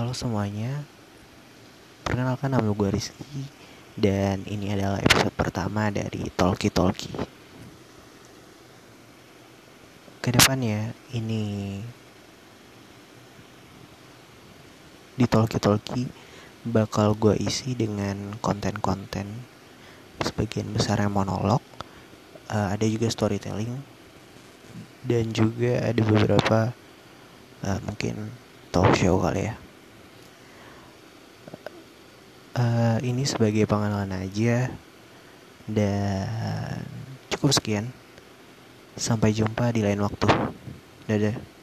Halo semuanya. Perkenalkan nama gue Rizky Dan ini adalah episode pertama dari Talkie Talkie. Ke depannya ini Di Talkie Talkie Bakal gue isi dengan konten-konten Sebagian besarnya monolog uh, Ada juga storytelling Dan juga ada beberapa uh, Mungkin talk show kali ya uh, ini sebagai pengenalan aja. Dan cukup sekian. Sampai jumpa di lain waktu. Dadah